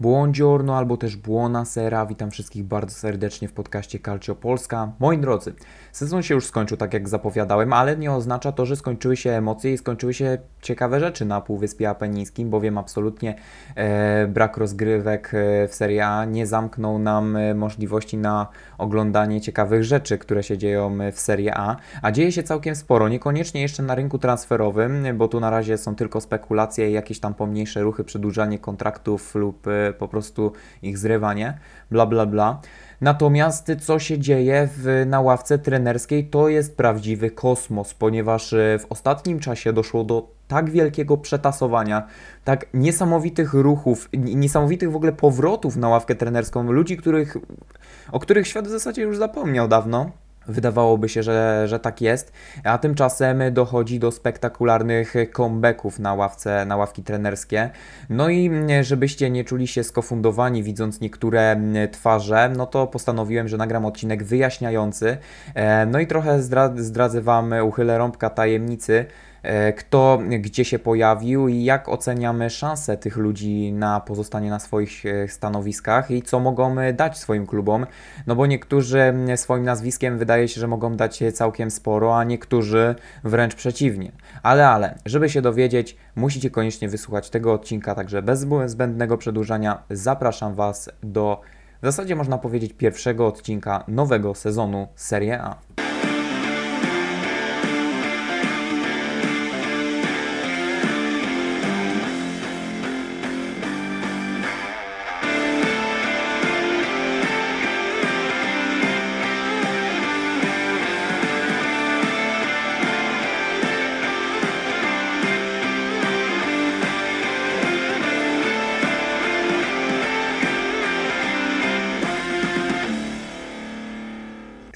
Buongiorno albo też Buonasera. Witam wszystkich bardzo serdecznie w podcaście Calcio Polska. Moi drodzy, sezon się już skończył, tak jak zapowiadałem, ale nie oznacza to, że skończyły się emocje i skończyły się ciekawe rzeczy na Półwyspie Apenińskim, bowiem absolutnie e, brak rozgrywek e, w Serie A nie zamknął nam e, możliwości na oglądanie ciekawych rzeczy, które się dzieją w Serie A, a dzieje się całkiem sporo, niekoniecznie jeszcze na rynku transferowym, bo tu na razie są tylko spekulacje i jakieś tam pomniejsze ruchy, przedłużanie kontraktów lub e, po prostu ich zrywanie, bla bla bla. Natomiast co się dzieje w, na ławce trenerskiej, to jest prawdziwy kosmos, ponieważ e, w ostatnim czasie doszło do tak wielkiego przetasowania, tak niesamowitych ruchów, niesamowitych w ogóle powrotów na ławkę trenerską, ludzi, których, o których świat w zasadzie już zapomniał dawno. Wydawałoby się, że, że tak jest, a tymczasem dochodzi do spektakularnych comebacków na, ławce, na ławki trenerskie. No i żebyście nie czuli się skofundowani widząc niektóre twarze, no to postanowiłem, że nagram odcinek wyjaśniający. E, no i trochę zdradzę Wam, uchylę rąbka tajemnicy, kto gdzie się pojawił i jak oceniamy szanse tych ludzi na pozostanie na swoich e, stanowiskach i co mogą dać swoim klubom. No bo niektórzy swoim nazwiskiem wydaje się, że mogą dać całkiem sporo, a niektórzy wręcz przeciwnie. Ale, ale, żeby się dowiedzieć, musicie koniecznie wysłuchać tego odcinka, także bez zbędnego przedłużania zapraszam Was do w zasadzie można powiedzieć pierwszego odcinka nowego sezonu Serie A.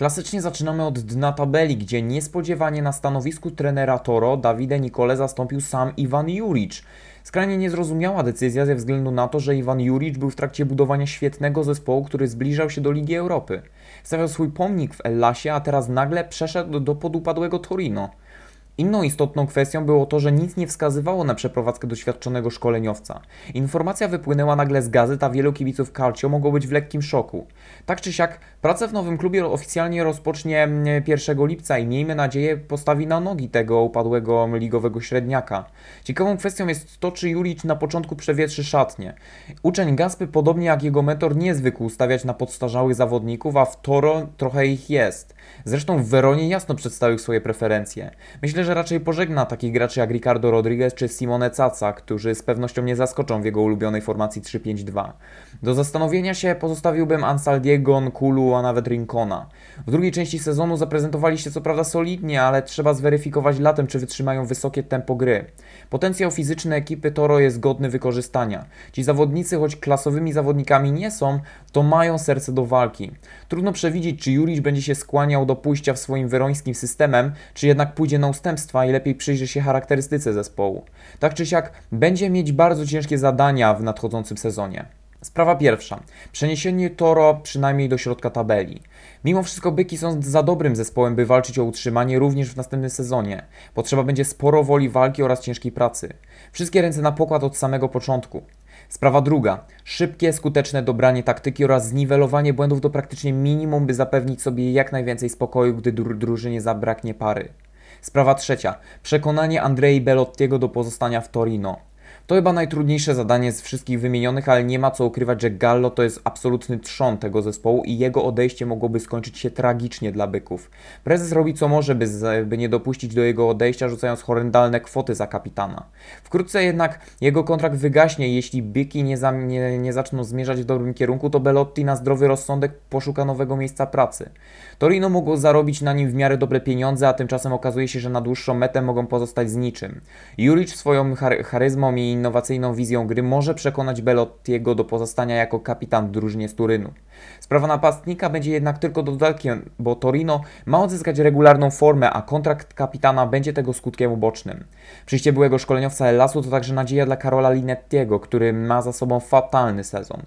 Klasycznie zaczynamy od dna tabeli, gdzie niespodziewanie na stanowisku trenera Toro Davide Nicole zastąpił sam Iwan Juric. Skrajnie niezrozumiała decyzja ze względu na to, że Iwan Juric był w trakcie budowania świetnego zespołu, który zbliżał się do Ligi Europy. Stawiał swój pomnik w Ellasie, a teraz nagle przeszedł do podupadłego Torino. Inną istotną kwestią było to, że nic nie wskazywało na przeprowadzkę doświadczonego szkoleniowca. Informacja wypłynęła nagle z gazet, a wielu kibiców Calcio mogło być w lekkim szoku. Tak czy siak, pracę w nowym klubie oficjalnie rozpocznie 1 mm, lipca i miejmy nadzieję postawi na nogi tego upadłego ligowego średniaka. Ciekawą kwestią jest to, czy Julic na początku przewietrzy szatnie. Uczeń Gaspy, podobnie jak jego mentor, nie zwykł stawiać na podstarzałych zawodników, a w Toro trochę ich jest. Zresztą w Weronie jasno przedstawił swoje preferencje. Myślę, że raczej pożegna takich graczy jak Ricardo Rodriguez czy Simone Caca, którzy z pewnością nie zaskoczą w jego ulubionej formacji 3-5-2. Do zastanowienia się pozostawiłbym Ansaldiego, Nkulu, a nawet Rincona. W drugiej części sezonu zaprezentowali się co prawda solidnie, ale trzeba zweryfikować latem, czy wytrzymają wysokie tempo gry. Potencjał fizyczny ekipy Toro jest godny wykorzystania. Ci zawodnicy, choć klasowymi zawodnikami nie są, to mają serce do walki. Trudno przewidzieć, czy Juric będzie się skłaniał do pójścia w swoim werońskim systemem, czy jednak pójdzie na ustępstwa i lepiej przyjrzy się charakterystyce zespołu. Tak czy siak, będzie mieć bardzo ciężkie zadania w nadchodzącym sezonie. Sprawa pierwsza. Przeniesienie Toro przynajmniej do środka tabeli. Mimo wszystko byki są za dobrym zespołem, by walczyć o utrzymanie również w następnym sezonie. Potrzeba będzie sporo woli walki oraz ciężkiej pracy. Wszystkie ręce na pokład od samego początku. Sprawa druga. Szybkie, skuteczne dobranie taktyki oraz zniwelowanie błędów do praktycznie minimum, by zapewnić sobie jak najwięcej spokoju, gdy dru drużynie zabraknie pary. Sprawa trzecia. Przekonanie Andrei Belottiego do pozostania w Torino. To chyba najtrudniejsze zadanie z wszystkich wymienionych, ale nie ma co ukrywać, że Gallo to jest absolutny trzon tego zespołu i jego odejście mogłoby skończyć się tragicznie dla byków. Prezes robi co może, by, by nie dopuścić do jego odejścia, rzucając horrendalne kwoty za kapitana. Wkrótce jednak jego kontrakt wygaśnie jeśli byki nie, za, nie, nie zaczną zmierzać w dobrym kierunku, to Belotti na zdrowy rozsądek poszuka nowego miejsca pracy. Torino mogło zarobić na nim w miarę dobre pieniądze, a tymczasem okazuje się, że na dłuższą metę mogą pozostać z niczym. Juric swoją charyzmą i innowacyjną wizją gry może przekonać Belottiego do pozostania jako kapitan w drużynie z Turynu. Sprawa napastnika będzie jednak tylko dodatkiem, bo Torino ma odzyskać regularną formę, a kontrakt kapitana będzie tego skutkiem ubocznym. Przyjście byłego szkoleniowca Ellasu to także nadzieja dla Karola Linettiego, który ma za sobą fatalny sezon.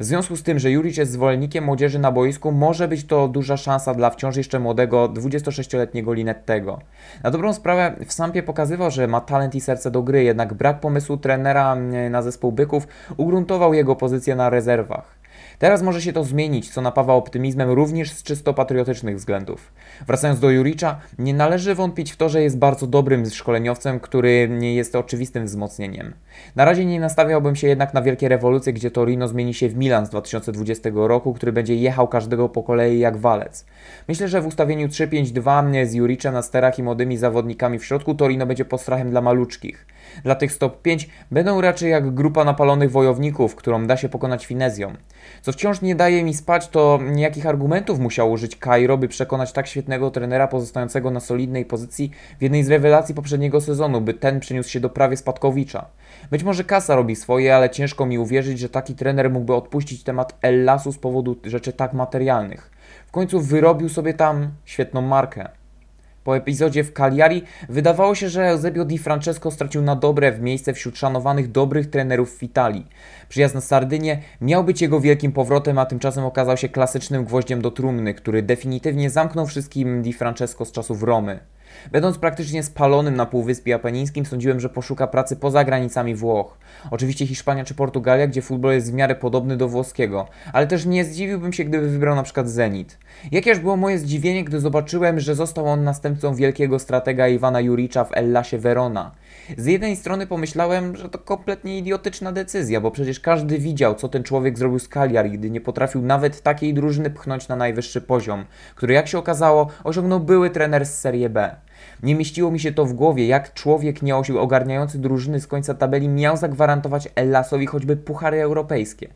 W związku z tym, że Juric jest zwolennikiem młodzieży na boisku, może być to duża szansa dla wciąż jeszcze młodego 26-letniego Linettego. Na dobrą sprawę w Sampie pokazywał, że ma talent i serce do gry, jednak brak pomysłu trenera na zespół byków ugruntował jego pozycję na rezerwach. Teraz może się to zmienić, co napawa optymizmem również z czysto patriotycznych względów. Wracając do Juricza, nie należy wątpić w to, że jest bardzo dobrym szkoleniowcem, który nie jest oczywistym wzmocnieniem. Na razie nie nastawiałbym się jednak na wielkie rewolucje, gdzie Torino zmieni się w Milan z 2020 roku, który będzie jechał każdego po kolei jak walec. Myślę, że w ustawieniu 3-5-2 z Juriczem na sterach i młodymi zawodnikami w środku Torino będzie postrachem dla maluczkich. Dla tych stop 5 będą raczej jak grupa napalonych wojowników, którą da się pokonać finezją. Co wciąż nie daje mi spać, to jakich argumentów musiał użyć Cairo, by przekonać tak świetnego trenera pozostającego na solidnej pozycji w jednej z rewelacji poprzedniego sezonu, by ten przeniósł się do prawie spadkowicza. Być może kasa robi swoje, ale ciężko mi uwierzyć, że taki trener mógłby odpuścić temat Ellasu z powodu rzeczy tak materialnych. W końcu wyrobił sobie tam świetną markę. Po epizodzie w Cagliari wydawało się, że Eusebio Di Francesco stracił na dobre w miejsce wśród szanowanych dobrych trenerów w Italii. Przyjazd na Sardynię miał być jego wielkim powrotem, a tymczasem okazał się klasycznym gwoździem do trumny, który definitywnie zamknął wszystkim Di Francesco z czasów Romy. Będąc praktycznie spalonym na Półwyspie Apenińskim, sądziłem, że poszuka pracy poza granicami Włoch. Oczywiście Hiszpania czy Portugalia, gdzie futbol jest w miarę podobny do włoskiego, ale też nie zdziwiłbym się, gdyby wybrał na przykład Zenit. Jakież było moje zdziwienie, gdy zobaczyłem, że został on następcą wielkiego stratega Iwana Juricza w Ellasie Verona. Z jednej strony pomyślałem, że to kompletnie idiotyczna decyzja, bo przecież każdy widział, co ten człowiek zrobił z Cagliari, gdy nie potrafił nawet takiej drużyny pchnąć na najwyższy poziom, który jak się okazało osiągnął były trener z Serie B. Nie mieściło mi się to w głowie, jak człowiek nieogarniający drużyny z końca tabeli miał zagwarantować Ellasowi choćby puchary europejskie.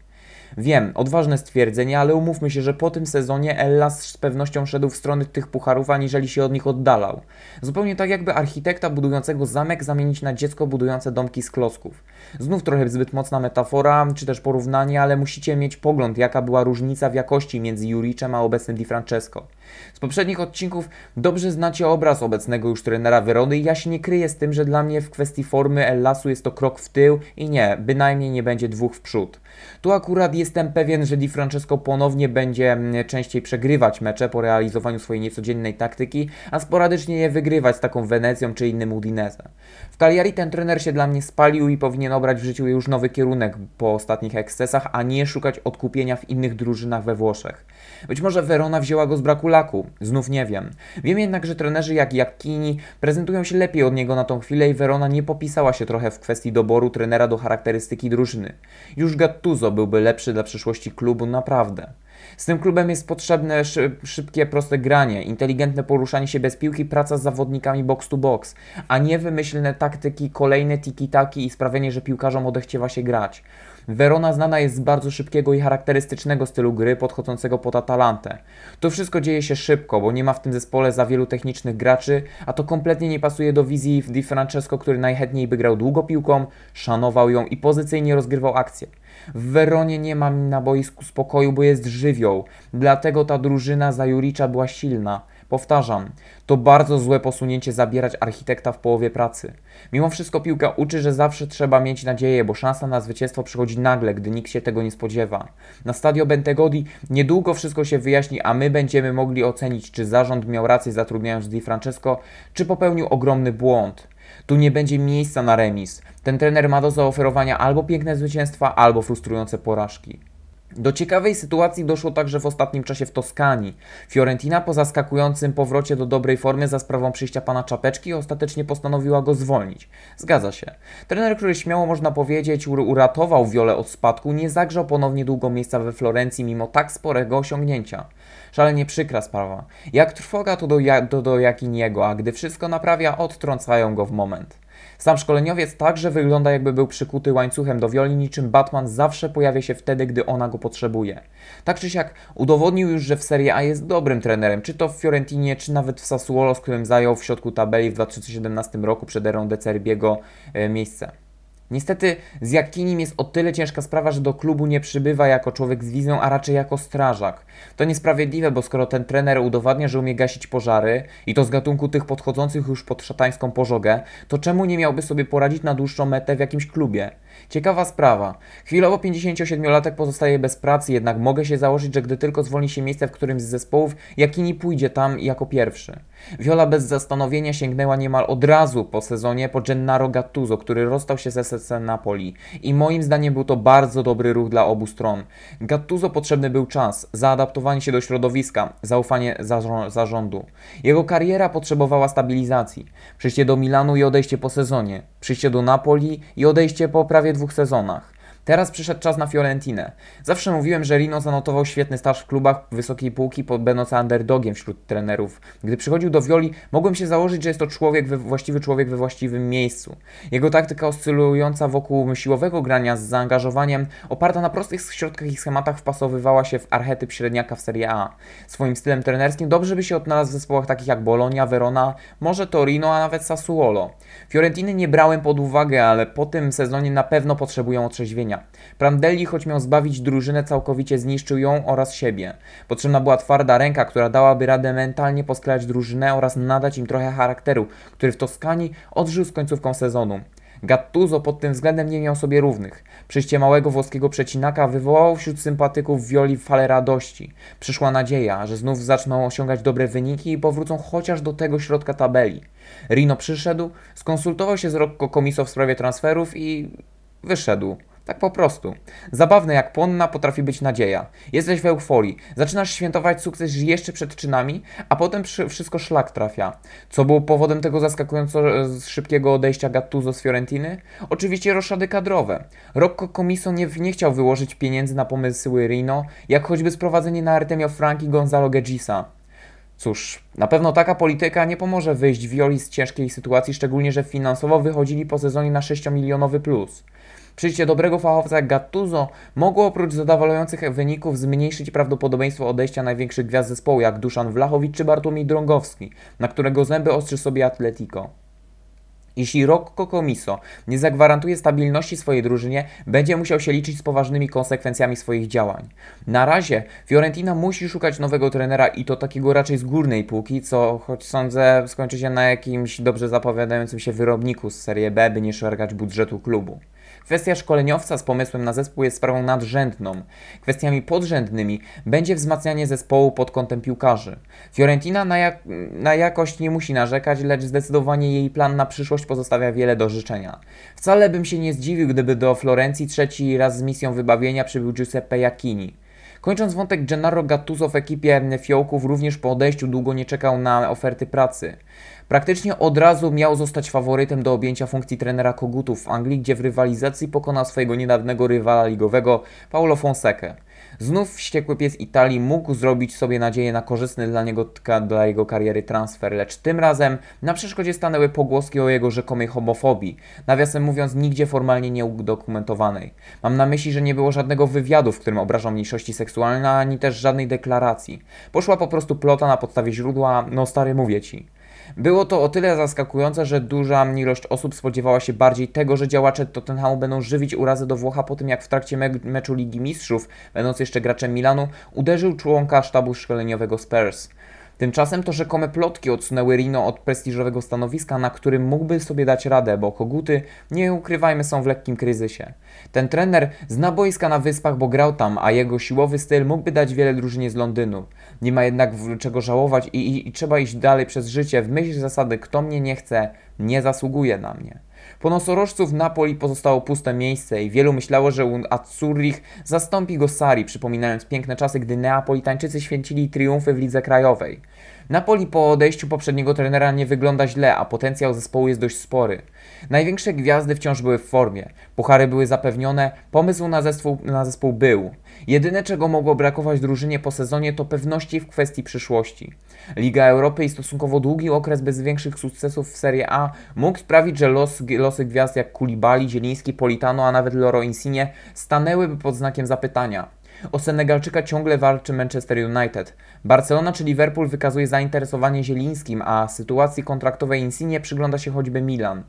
Wiem, odważne stwierdzenie, ale umówmy się, że po tym sezonie Ellas z pewnością szedł w stronę tych pucharów, aniżeli się od nich oddalał. Zupełnie tak jakby architekta budującego zamek zamienić na dziecko budujące domki z klocków. Znów trochę zbyt mocna metafora, czy też porównanie, ale musicie mieć pogląd, jaka była różnica w jakości międzi Juriczem a obecnym Di Francesco. Z poprzednich odcinków dobrze znacie obraz obecnego już trenera Werony i ja się nie kryję z tym, że dla mnie w kwestii formy Ellasu jest to krok w tył i nie, bynajmniej nie będzie dwóch w przód. Tu akurat jestem pewien, że Di Francesco ponownie będzie mm, częściej przegrywać mecze po realizowaniu swojej niecodziennej taktyki, a sporadycznie je wygrywać z taką Wenecją czy innym Udinese. W Cagliari ten trener się dla mnie spalił i powinien obrać w życiu już nowy kierunek po ostatnich ekscesach, a nie szukać odkupienia w innych drużynach we Włoszech. Być może Verona wzięła go z braku laku, znów nie wiem. Wiem jednak, że trenerzy jak Jakini prezentują się lepiej od niego na tą chwilę i Verona nie popisała się trochę w kwestii doboru trenera do charakterystyki drużyny. Już Gattuso byłby lepszy dla przyszłości klubu naprawdę. Z tym klubem jest potrzebne szybkie, proste granie, inteligentne poruszanie się bez piłki, praca z zawodnikami box to box, a nie wymyślne taktyki, kolejne tiki-taki i sprawienie, że piłkarzom odechciewa się grać. Verona znana jest z bardzo szybkiego i charakterystycznego stylu gry podchodzącego pod Atalantę. To wszystko dzieje się szybko, bo nie ma w tym zespole za wielu technicznych graczy, a to kompletnie nie pasuje do wizji Di Francesco, który najchętniej by grał długo piłką, szanował ją i pozycyjnie rozgrywał akcję. W Weronie nie ma na boisku spokoju, bo jest żywioł. Dlatego ta drużyna za Juricza była silna. Powtarzam, to bardzo złe posunięcie zabierać architekta w połowie pracy. Mimo wszystko piłka uczy, że zawsze trzeba mieć nadzieję, bo szansa na zwycięstwo przychodzi nagle, gdy nikt się tego nie spodziewa. Na stadio Bentegodi niedługo wszystko się wyjaśni, a my będziemy mogli ocenić, czy zarząd miał rację zatrudniając Di Francesco, czy popełnił ogromny błąd. Tu nie będzie miejsca na remis. Ten trener ma do zaoferowania albo piękne zwycięstwa, albo frustrujące porażki. Do ciekawej sytuacji doszło także w ostatnim czasie w Toskanii. Fiorentina po zaskakującym powrocie do dobrej formy za sprawą przyjścia pana Czapeczki ostatecznie postanowiła go zwolnić. Zgadza się. Trener, który śmiało można powiedzieć uratował Wiolę od spadku, nie zagrzał ponownie długo miejsca we Florencji mimo tak sporego osiągnięcia. Szalenie przykra sprawa. Jak trwoga to do, do, do Jakiniego, a gdy wszystko naprawia, odtrącają go w moment. Sam szkoleniowiec także wygląda jakby był przykuty łańcuchem do wioli, niczym Batman zawsze pojawia się wtedy, gdy ona go potrzebuje. Tak czy siak udowodnił już, że w Serie A jest dobrym trenerem, czy to w Fiorentinie, czy nawet w Sassuolo, z którym zajął w środku tabeli w 2017 roku przed erą De Cerbiego e, miejsce. Niestety z Jakinim jest o tyle ciężka sprawa, że do klubu nie przybywa jako człowiek z wizją, a raczej jako strażak. To niesprawiedliwe, bo skoro ten trener udowadnia, że umie gasić pożary i to z gatunku tych podchodzących już pod szatańską pożogę, to czemu nie miałby sobie poradzić na dłuższą metę w jakimś klubie? Ciekawa sprawa. Chwilowo 57-latek pozostaje bez pracy, jednak mogę się założyć, że gdy tylko zwolni się miejsce w którymś z zespołów, Jakini pójdzie tam jako pierwszy. Viola bez zastanowienia sięgnęła niemal od razu po sezonie po Gennaro Gattuso, który rozstał się z SSC Napoli. I moim zdaniem był to bardzo dobry ruch dla obu stron. Gattuso potrzebny był czas, zaadaptowanie się do środowiska, zaufanie zarządu. Jego kariera potrzebowała stabilizacji. Przyjście do Milanu i odejście po sezonie. Przyjście do Napoli i odejście po prawie dwóch sezonach. Teraz przyszedł czas na Fiorentinę. Zawsze mówiłem, że Rino zanotował świetny staż w klubach wysokiej półki, będąc underdogiem wśród trenerów. Gdy przychodził do Violi, mogłem się założyć, że jest to człowiek, właściwy człowiek we właściwym miejscu. Jego taktyka oscylująca wokół siłowego grania z zaangażowaniem, oparta na prostych środkach i schematach, wpasowywała się w archetyp średniaka w Serie A. Swoim stylem trenerskim dobrze by się odnalazł w zespołach takich jak Bologna, Verona, może Torino, a nawet Sassuolo. Fiorentiny nie brałem pod uwagę, ale po tym sezonie na pewno potrzebują otrzeźwienia. Prandelli, choć miał zbawić drużynę, całkowicie zniszczył ją oraz siebie. Potrzebna była twarda ręka, która dałaby radę mentalnie posklejać drużynę oraz nadać im trochę charakteru, który w Toskanii odżył z końcówką sezonu. Gattuso pod tym względem nie miał sobie równych. Przyjście małego włoskiego przecinaka wywołało wśród sympatyków Violi falę radości. Przyszła nadzieja, że znów zaczną osiągać dobre wyniki i powrócą chociaż do tego środka tabeli. Rino przyszedł, skonsultował się z Rocco Comiso w sprawie transferów i wyszedł. Tak po prostu. Zabawne jak płonna potrafi być nadzieja. Jesteś w euforii, zaczynasz świętować sukces jeszcze przed czynami, a potem wszystko szlak trafia. Co było powodem tego zaskakująco e, szybkiego odejścia Gattuso z Fiorentiny? Oczywiście roszady kadrowe. Rocco Comiso nie, nie chciał wyłożyć pieniędzy na pomysły Rino, jak choćby sprowadzenie na Artemio Franki Gonzalo Gegisa. Cóż, na pewno taka polityka nie pomoże wyjść Violi z ciężkiej sytuacji, szczególnie że finansowo wychodzili po sezonie na 6-milionowy plus. Przyjście dobrego fachowca jak Gattuso mogło oprócz zadowalających wyników zmniejszyć prawdopodobieństwo odejścia największych gwiazd zespołu jak Duszan Wlachowicz czy Bartłomiej Drągowski, na którego zęby ostrzy sobie Atletico. Jeśli Rocco Comiso nie zagwarantuje stabilności swojej drużynie, będzie musiał się liczyć z poważnymi konsekwencjami swoich działań. Na razie Fiorentina musi szukać nowego trenera i to takiego raczej z górnej półki, co choć sądzę skończy się na jakimś dobrze zapowiadającym się wyrobniku z Serie B, by nie szargać budżetu klubu. Kwestia szkoleniowca z pomysłem na zespół jest sprawą nadrzędną. Kwestiami podrzędnymi będzie wzmacnianie zespołu pod kątem piłkarzy. Fiorentina na, jak na jakość nie musi narzekać, lecz zdecydowanie jej plan na przyszłość pozostawia wiele do życzenia. Wcale bym się nie zdziwił, gdyby do Florencji trzeci raz z misją wybawienia przybył Giuseppe Jacchini. Kończąc wątek, Gennaro Gattuso w ekipie Fiołków również po odejściu długo nie czekał na oferty pracy. Praktycznie od razu miał zostać faworytem do objęcia funkcji trenera Kogutów w Anglii, gdzie w rywalizacji pokonał swojego niedawnego rywala ligowego Paulo Fonseca. Znów wściekły pies Italii mógł zrobić sobie nadzieję na korzystny dla niego dla jego kariery transfer, lecz tym razem na przeszkodzie stanęły pogłoski o jego rzekomej homofobii, nawiasem mówiąc nigdzie formalnie nieudokumentowanej. Mam na myśli, że nie było żadnego wywiadu, w którym obrażał mniejszości seksualne, ani też żadnej deklaracji. Poszła po prostu plota na podstawie źródła, no stary mówię ci. Było to o tyle zaskakujące, że duża ilość osób spodziewała się bardziej tego, że działacze Tottenhamu będą żywić urazy do Włocha po tym, jak w trakcie me meczu Ligi Mistrzów, będąc jeszcze graczem Milanu, uderzył członka sztabu szkoleniowego Spurs. Tymczasem to rzekome plotki odsunęły Rino od prestiżowego stanowiska, na którym mógłby sobie dać radę, bo koguty, nie ukrywajmy, są w lekkim kryzysie. Ten trener zna boiska na wyspach, bo grał tam, a jego siłowy styl mógłby dać wiele drużynie z Londynu. Nie ma jednak czego żałować i, i, i trzeba iść dalej przez życie w myśl zasady kto mnie nie chce, nie zasługuje na mnie. Po nosorożcu w Napoli pozostało puste miejsce i wielu myślało, że Azzurrich zastąpi go Sari, przypominając piękne czasy, gdy Neapolitańczycy święcili triumfy w lidze krajowej. Napoli po odejściu poprzedniego trenera nie wygląda źle, a potencjał zespołu jest dość spory. Największe gwiazdy wciąż były w formie, puchary były zapewnione, pomysł na zespół, na zespół był. Jedyne czego mogło brakować drużynie po sezonie to pewności w kwestii przyszłości. Liga Europy i stosunkowo długi okres bez większych sukcesów w Serie A mógł sprawić, że los, losy gwiazd jak Kulibali, Zieliński, Politano, a nawet Loro Insigne stanęłyby pod znakiem zapytania. O Senegalczyka ciągle walczy Manchester United. Barcelona czy Liverpool wykazuje zainteresowanie Zielińskim, a sytuacji kontraktowej Insigne przygląda się choćby Milan.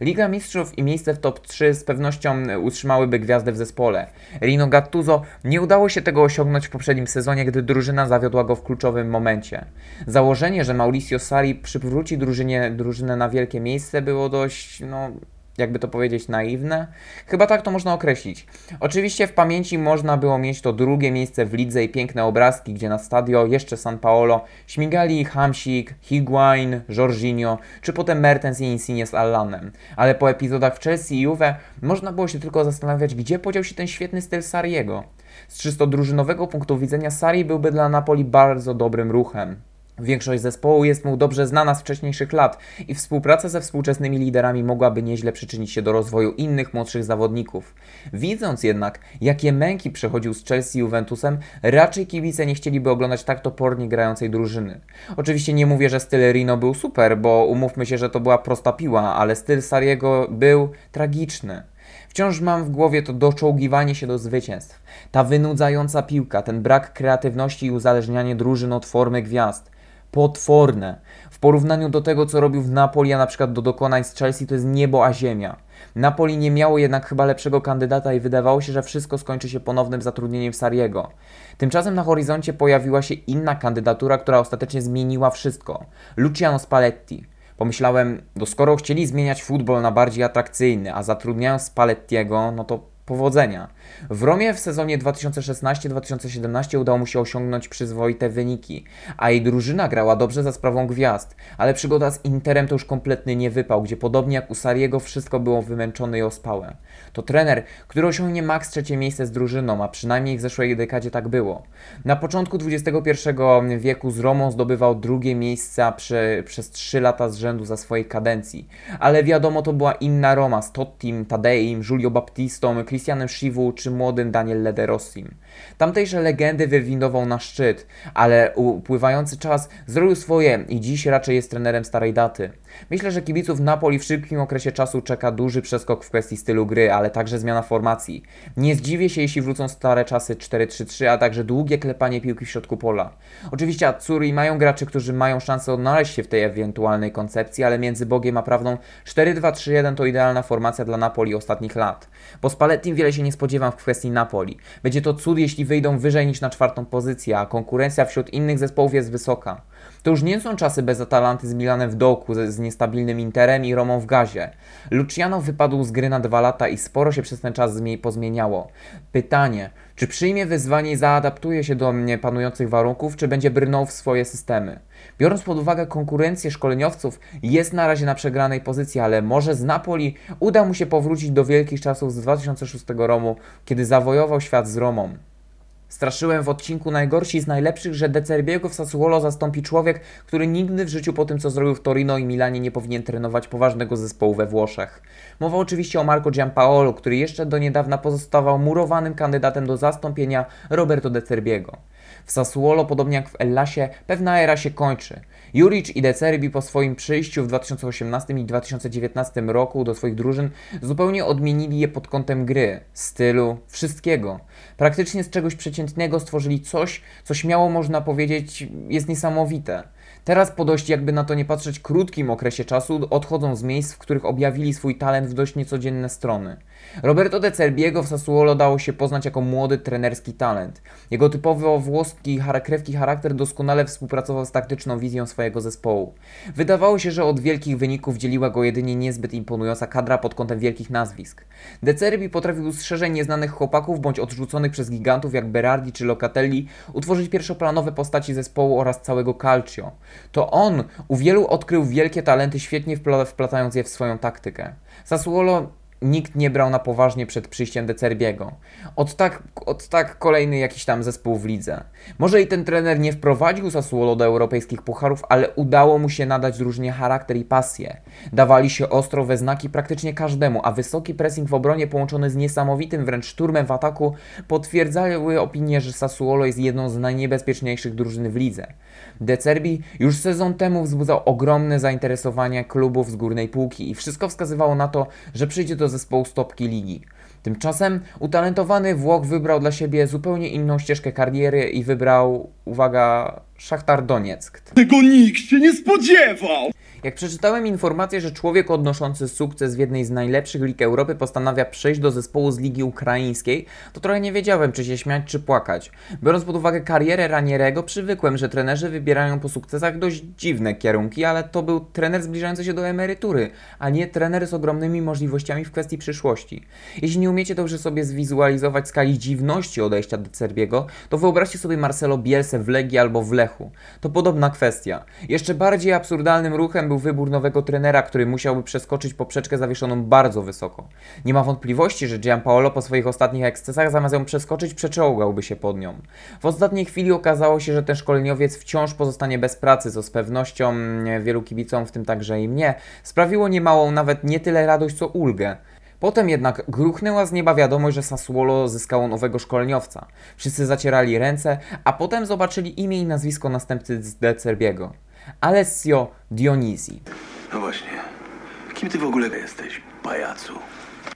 Liga Mistrzów i miejsce w top 3 z pewnością utrzymałyby gwiazdę w zespole. Rino Gattuso nie udało się tego osiągnąć w poprzednim sezonie, gdy drużyna zawiodła go w kluczowym momencie. Założenie, że Mauricio Sarri przywróci drużynie, drużynę na wielkie miejsce było dość, no, jakby to powiedzieć, naiwne? Chyba tak to można określić. Oczywiście w pamięci można było mieć to drugie miejsce w lidze i piękne obrazki, gdzie na stadio jeszcze San Paolo śmigali Hamsik, Higuain, Jorginho, czy potem Mertens i Insigne z Allanem. Ale po epizodach w Chelsea i Juve można było się tylko zastanawiać, gdzie podział się ten świetny styl Sariego. Z czysto drużynowego punktu widzenia Sari byłby dla Napoli bardzo dobrym ruchem. Większość zespołu jest mu dobrze znana z wcześniejszych lat i współpraca ze współczesnymi liderami mogłaby nieźle przyczynić się do rozwoju innych młodszych zawodników. Widząc jednak, jakie męki przechodził z Chelsea Juventusem, raczej kibice nie chcieliby oglądać tak topornie grającej drużyny. Oczywiście nie mówię, że styl Rino był super, bo umówmy się, że to była prosta piła, ale styl Sariego był tragiczny. Wciąż mam w głowie to doczołgiwanie się do zwycięstw. Ta wynudzająca piłka, ten brak kreatywności i uzależnianie drużyn od formy gwiazd potworne. W porównaniu do tego, co robił w Napoli, a na przykład do dokonań z Chelsea, to jest niebo a ziemia. Napoli nie miało jednak chyba lepszego kandydata i wydawało się, że wszystko skończy się ponownym zatrudnieniem Sariego. Tymczasem na horyzoncie pojawiła się inna kandydatura, która ostatecznie zmieniła wszystko. Luciano Spalletti. Pomyślałem, no skoro chcieli zmieniać futbol na bardziej atrakcyjny, a zatrudniają Spallettiego, no to powodzenia. W Romie w sezonie 2016-2017 udało mu się osiągnąć przyzwoite wyniki, a jej drużyna grała dobrze za sprawą gwiazd, ale przygoda z Interem to już kompletny niewypał, gdzie podobnie jak u Sariego wszystko było wymęczone i ospałe. To trener, który osiągnie maks trzecie miejsce z drużyną, a przynajmniej w zeszłej dekadzie tak było. Na początku XXI wieku z Romą zdobywał drugie miejsca przy, przez trzy lata z rzędu za swojej kadencji, ale wiadomo to była inna Roma z Tottim, Tadeim, Giulio Baptistą, Cristianem Schiwu czy młodym Daniel Lederossim. Tamtejsze legendy wywindował na szczyt, ale upływający czas zrobił swoje i dziś raczej jest trenerem starej daty. Myślę, że kibiców Napoli w szybkim okresie czasu czeka duży przeskok w kwestii stylu gry, ale także zmiana formacji. Nie zdziwię się, jeśli wrócą stare czasy 4-3-3, a także długie klepanie piłki w środku pola. Oczywiście Azzurri mają graczy, którzy mają szansę odnaleźć się w tej ewentualnej koncepcji, ale między Bogiem a prawdą 4-2-3-1 to idealna formacja dla Napoli ostatnich lat. Po Spallettim wiele się nie spodziewam w kwestii Napoli. Będzie to cud, jeśli wyjdą wyżej niż na czwartą pozycję, a konkurencja wśród innych zespołów jest wysoka. To już nie są czasy bez Atalanty z Milanem w dołku, z, z niestabilnym Interem i Romą w gazie. Luciano wypadł z gry na dwa lata i sporo się przez ten czas zmie pozmieniało. Pytanie, czy przyjmie wyzwanie i zaadaptuje się do panujących warunków, czy będzie brnął w swoje systemy? Biorąc pod uwagę konkurencję szkoleniowców, jest na razie na przegranej pozycji, ale może z Napoli uda mu się powrócić do wielkich czasów z 2006 roku, kiedy zawojował świat z Romą. Straszyłem w odcinku najgorsi z najlepszych, że De Cerbiego w Sassuolo zastąpi człowiek, który nigdy w życiu po tym, co zrobił w Torino i Milanie, nie powinien trenować poważnego zespołu we Włoszech. Mowa oczywiście o Marco Giampaolo, który jeszcze do niedawna pozostawał murowanym kandydatem do zastąpienia Roberto De Cerbiego. W Sassuolo, podobnie jak w Ellasie, pewna era się kończy. Juric i De Cerbi po swoim przyjściu w 2018 i 2019 roku do swoich drużyn zupełnie odmienili je pod kątem gry, stylu, wszystkiego. Praktycznie z czegoś przeciętnego stworzyli coś, co śmiało można powiedzieć jest niesamowite. Teraz po dość, jakby na to nie patrzeć, krótkim okresie czasu odchodzą z miejsc, w których objawili swój talent w dość niecodzienne strony. Roberto De Cerbiego w Sassuolo dało się poznać jako młody trenerski talent. Jego typowo włoski, krewki charakter doskonale współpracował z taktyczną wizją swojego zespołu. Wydawało się, że od wielkich wyników dzieliła go jedynie niezbyt imponująca kadra pod kątem wielkich nazwisk. De Cerbi potrafił z szerzej nieznanych chłopaków bądź odrzuconych przez gigantów jak Berardi czy Locatelli utworzyć pierwszoplanowe postaci zespołu oraz całego Calcio. To on u wielu odkrył wielkie talenty, świetnie wplatając je w swoją taktykę. Sassuolo nikt nie brał na poważnie przed przyjściem De Cerbiego. Od tak, od tak kolejny jakiś tam zespół w lidze. Może i ten trener nie wprowadził Sassuolo do europejskich pucharów, ale udało mu się nadać drużynie charakter i pasję. Dawali się ostro we znaki praktycznie każdemu, a wysoki pressing w obronie połączony z niesamowitym wręcz szturmem w ataku potwierdzały opinię, że Sassuolo jest jedną z najniebezpieczniejszych drużyn w lidze. De Cerbi już sezon temu wzbudzał ogromne zainteresowanie klubów z górnej półki i wszystko wskazywało na to, że przyjdzie do zespołu stopki ligi. Tymczasem utalentowany Włoch wybrał dla siebie zupełnie inną ścieżkę kariery i wybrał, uwaga, Szachtar Donieck. Tego nikt się nie spodziewał! Jak przeczytałem informację, że człowiek odnoszący sukces w jednej z najlepszych lig Europy postanawia przejść do zespołu z Ligi Ukraińskiej, to trochę nie wiedziałem, czy się śmiać, czy płakać. Biorąc pod uwagę karierę Ranierego, przywykłem, że trenerzy wybierają po sukcesach dość dziwne kierunki, ale to był trener zbliżający się do emerytury, a nie trener z ogromnymi możliwościami w kwestii przyszłości. Jeśli nie umiecie dobrze sobie zwizualizować skali dziwności odejścia do Serbiego, to wyobraźcie sobie Marcelo Bielsę w Legii albo w Lechu. To podobna kwestia. Jeszcze bardziej absurdalnym ruchem był wybór nowego trenera, który musiałby przeskoczyć poprzeczkę zawieszoną bardzo wysoko. Nie ma wątpliwości, że Gianpaolo po swoich ostatnich ekscesach zamiast ją przeskoczyć, przeczołgałby się pod nią. W ostatniej chwili okazało się, że ten szkoleniowiec wciąż pozostanie bez pracy, co z pewnością mm, wielu kibicom, w tym także i mnie, sprawiło niemałą, nawet nie tyle radość, co ulgę. Potem jednak gruchnęła z nieba wiadomość, że Sassuolo zyskało nowego szkoleniowca. Wszyscy zacierali ręce, a potem zobaczyli imię i nazwisko następcy z De Cerbiego. Alessio Dionisi. No właśnie. Kim ty w ogóle jesteś, pajacu?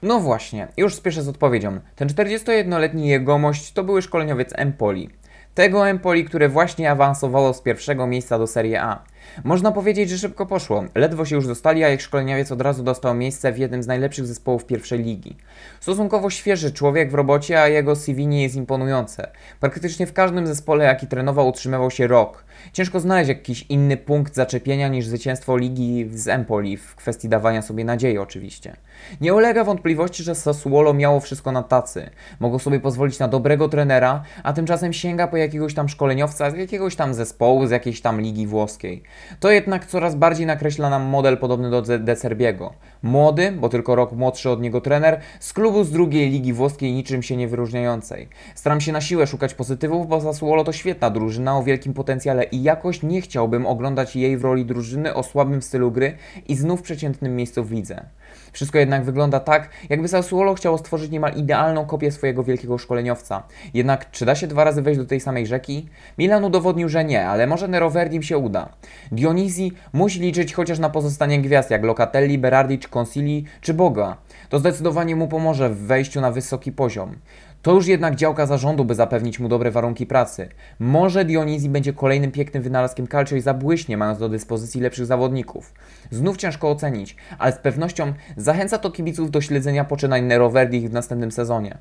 No właśnie, już spieszę z odpowiedzią. Ten 41-letni jegomość to były szkoleniowiec Empoli. Tego Empoli, które właśnie awansowało z pierwszego miejsca do Serie A. Można powiedzieć, że szybko poszło. Ledwo się już dostali, a ich szkoleniowiec od razu dostał miejsce w jednym z najlepszych zespołów pierwszej ligi. Stosunkowo świeży człowiek w robocie, a jego CV nie jest imponujące. Praktycznie w każdym zespole, jaki trenował, utrzymywał się rok. Ciężko znaleźć jakiś inny punkt zaczepienia niż zwycięstwo ligi z Empoli w kwestii dawania sobie nadziei oczywiście. Nie ulega wątpliwości, że Sassuolo miało wszystko na tacy. Mogło sobie pozwolić na dobrego trenera, a tymczasem sięga po jakiegoś tam szkoleniowca z jakiegoś tam zespołu, z jakiejś tam ligi włoskiej. To jednak coraz bardziej nakreśla nam model podobny do De Serbiego. Młody, bo tylko rok młodszy od niego trener, z klubu z drugiej ligi włoskiej niczym się nie wyróżniającej. Staram się na siłę szukać pozytywów, bo Sassuolo to świetna drużyna o wielkim potencjale i jakoś nie chciałbym oglądać jej w roli drużyny o słabym stylu gry i znów przeciętnym miejscu w lidze. Wszystko jednak wygląda tak, jakby Sassuolo chciało stworzyć niemal idealną kopię swojego wielkiego szkoleniowca. Jednak czy da się dwa razy wejść do tej samej rzeki? Milan udowodnił, że nie, ale może Neroverdim się uda. Dionisi musi liczyć chociaż na pozostanie gwiazd jak Locatelli, Berardi Consili czy Boga. To zdecydowanie mu pomoże w wejściu na wysoki poziom. To już jednak działka zarządu, by zapewnić mu dobre warunki pracy. Może Dionizji będzie kolejnym pięknym wynalazkiem Calcio i zabłyśnie, mając do dyspozycji lepszych zawodników. Znów ciężko ocenić, ale z pewnością zachęca to kibiców do śledzenia poczynań Nero Verdi w następnym sezonie.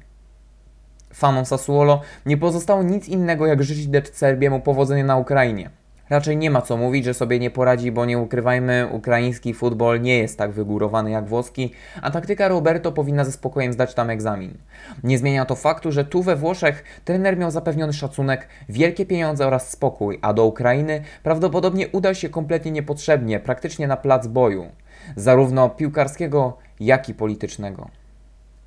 Fanom Sassuolo nie pozostało nic innego jak życzyć De Serbiemu powodzenia na Ukrainie. Raczej nie ma co mówić, że sobie nie poradzi, bo nie ukrywajmy, ukraiński futbol nie jest tak wygórowany jak włoski, a taktyka Roberto powinna ze spokojem zdać tam egzamin. Nie zmienia to faktu, że tu we Włoszech trener miał zapewniony szacunek, wielkie pieniądze oraz spokój, a do Ukrainy prawdopodobnie udał się kompletnie niepotrzebnie, praktycznie na plac boju, zarówno piłkarskiego, jak i politycznego.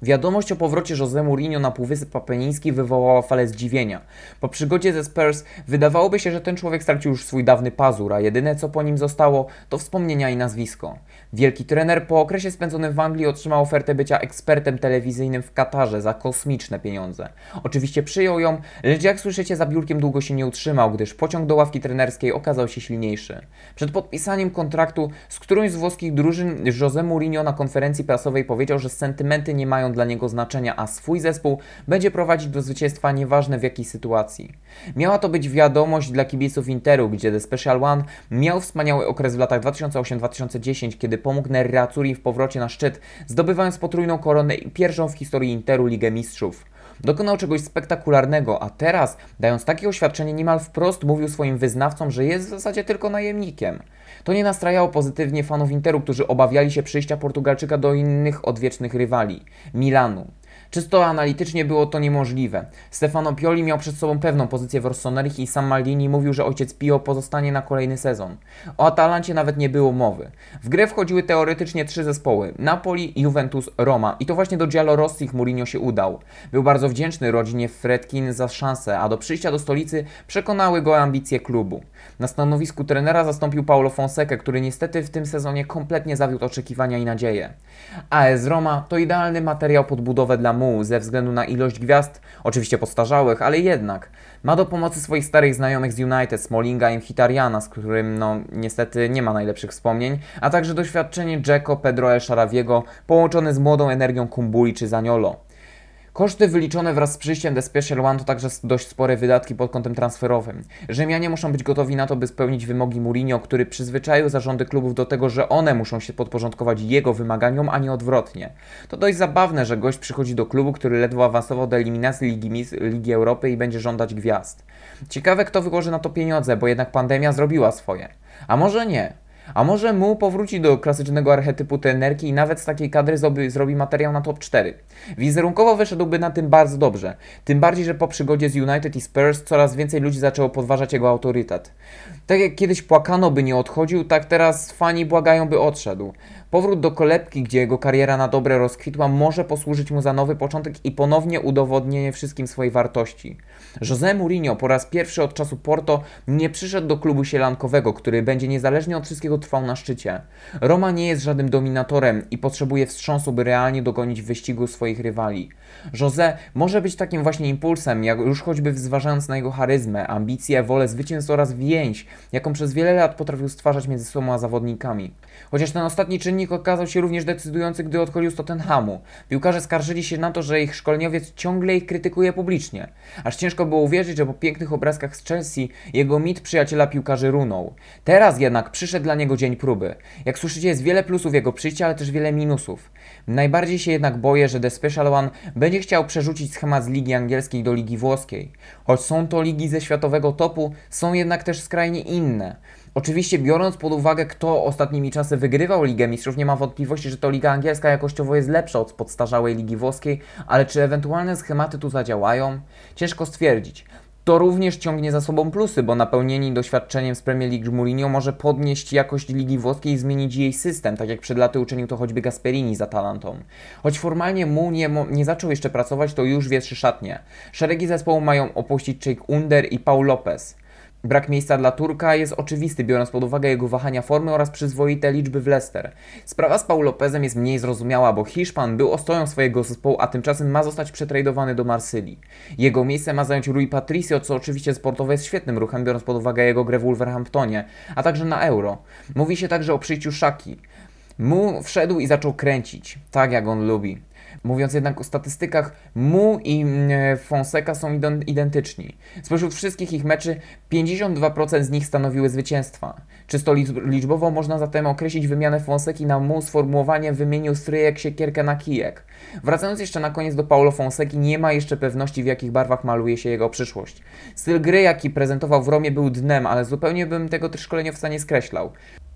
Wiadomość o powrocie Jose Mourinho na Półwysep Apeniński wywołała falę zdziwienia. Po przygodzie ze Spurs wydawałoby się, że ten człowiek stracił już swój dawny pazur, a jedyne co po nim zostało to wspomnienia i nazwisko. Wielki trener po okresie spędzonym w Anglii otrzymał ofertę bycia ekspertem telewizyjnym w Katarze za kosmiczne pieniądze. Oczywiście przyjął ją, lecz jak słyszycie za biurkiem długo się nie utrzymał, gdyż pociąg do ławki trenerskiej okazał się silniejszy. Przed podpisaniem kontraktu z którąś z włoskich drużyn Jose Mourinho na konferencji prasowej powiedział, że sentymenty nie mają dla niego znaczenia, a swój zespół będzie prowadzić do zwycięstwa nieważne w jakiej sytuacji. Miała to być wiadomość dla kibiców Interu, gdzie The Special One miał wspaniały okres w latach 2008-2010, kiedy pomógł Nerazzurri w powrocie na szczyt, zdobywając potrójną koronę i pierwszą w historii Interu Ligę Mistrzów. Dokonał czegoś spektakularnego, a teraz, dając takie oświadczenie, niemal wprost mówił swoim wyznawcom, że jest w zasadzie tylko najemnikiem. To nie nastrajało pozytywnie fanów Interu, którzy obawiali się przyjścia Portugalczyka do innych odwiecznych rywali Milanu. Czysto analitycznie było to niemożliwe. Stefano Pioli miał przed sobą pewną pozycję w Rossoneri i sam Maldini mówił, że ojciec Pio pozostanie na kolejny sezon. O Atalancie nawet nie było mowy. W grę wchodziły teoretycznie trzy zespoły: Napoli, Juventus, Roma i to właśnie do Giallorossich Mourinho się udał. Był bardzo wdzięczny rodzinie Fredkin za szansę, a do przyjścia do stolicy przekonały go ambicje klubu. Na stanowisku trenera zastąpił Paulo Fonseca, który niestety w tym sezonie kompletnie zawiódł oczekiwania i nadzieje. AS Roma to idealny materiał pod budowę dla mu ze względu na ilość gwiazd, oczywiście postarzałych, ale jednak. Ma do pomocy swoich starych znajomych z United, Smallinga i Hitariana, z którym no niestety nie ma najlepszych wspomnień, a także doświadczenie Dzeko, Pedro El Sharawiego połączone z młodą energią Kumbuli czy Zaniolo. Koszty wyliczone wraz z przyjściem The Special One to także dość spore wydatki pod kątem transferowym. Rzymianie muszą być gotowi na to, by spełnić wymogi Mourinho, który przyzwyczaił zarządy klubów do tego, że one muszą się podporządkować jego wymaganiom, a nie odwrotnie. To dość zabawne, że gość przychodzi do klubu, który ledwo awansował do eliminacji Ligi, Ligi Europy i będzie żądać gwiazd. Ciekawe, kto wyłoży na to pieniądze, bo jednak pandemia zrobiła swoje. A może nie? A może mu powróci do klasycznego archetypu trenerki i nawet z takiej kadry zrobi, zrobi materiał na top 4. Wizerunkowo wyszedłby na tym bardzo dobrze. Tym bardziej, że po przygodzie z United i Spurs coraz więcej ludzi zaczęło podważać jego autorytet. Tak jak kiedyś płakano, by nie odchodził, tak teraz fani błagają, by odszedł. Powrót do kolebki, gdzie jego kariera na dobre rozkwitła, może posłużyć mu za nowy początek i ponownie udowodnienie wszystkim swojej wartości. José Mourinho po raz pierwszy od czasu Porto nie przyszedł do klubu sielankowego, który będzie niezależnie od wszystkiego trwał na szczycie. Roma nie jest żadnym dominatorem i potrzebuje wstrząsu, by realnie dogonić wyścigu swoich rywali. José może być takim właśnie impulsem, jak już choćby zważając na jego charyzmę, ambicje, wolę zwycięstw oraz więź, jaką przez wiele lat potrafił stwarzać między sobą a zawodnikami. Chociaż ten ostatni czynnik okazał się również decydujący, gdy odchodził z Tottenhamu. Piłkarze skarżyli się na to, że ich szkoleniowiec ciągle ich krytykuje publicznie. Aż ciężko było uwierzyć, że po pięknych obrazkach z Chelsea jego mit przyjaciela piłkarzy runął. Teraz jednak przyszedł dla niego dzień próby. Jak słyszycie, jest wiele plusów jego przyjścia, ale też wiele minusów. Najbardziej się jednak boję, że The Special One będzie chciał przerzucić schemat z Ligi Angielskiej do Ligi Włoskiej. Choć są to ligi ze światowego topu, są jednak też skrajnie inne. Oczywiście biorąc pod uwagę, kto ostatnimi czasy wygrywał Ligę Mistrzów, nie ma wątpliwości, że to Liga Angielska jakościowo jest lepsza od podstarzałej Ligi Włoskiej, ale czy ewentualne schematy tu zadziałają? Ciężko stwierdzić. To również ciągnie za sobą plusy, bo napełnieni doświadczeniem z Premier League Mourinho może podnieść jakość Ligi Włoskiej i zmienić jej system, tak jak przed laty uczynił to choćby Gasperini za Atalantą. Choć formalnie Mu nie, nie zaczął jeszcze pracować, to już wietrzy szatnie. Szeregi zespołu mają opuścić Jake Under i Paul Lopez. Brak miejsca dla Turka jest oczywisty, biorąc pod uwagę jego wahania formy oraz przyzwoite liczby w Leicester. Sprawa z Paul Lopezem jest mniej zrozumiała, bo Hiszpan był ostoją swojego zespołu, a tymczasem ma zostać przetradowany do Marsylii. Jego miejsce ma zająć Rui Patricio, co oczywiście sportowo jest świetnym ruchem, biorąc pod uwagę jego grę w Wolverhamptonie, a także na Euro. Mówi się także o przyjściu Szaki. Mu wszedł i zaczął kręcić, tak jak on lubi. Mówiąc jednak o statystykach, Mu i mm, Fonseca są identyczni. Spośród wszystkich ich meczy 52% z nich stanowiły zwycięstwa. Czysto liczbowo można zatem określić wymianę Fonseki na Mu sformułowaniem wymienił stryjek siekierkę na kijek. Wracając jeszcze na koniec do Paulo Fonseki, nie ma jeszcze pewności w jakich barwach maluje się jego przyszłość. Styl gry jaki prezentował w Romie był dnem, ale zupełnie bym tego szkoleniowca nie skreślał.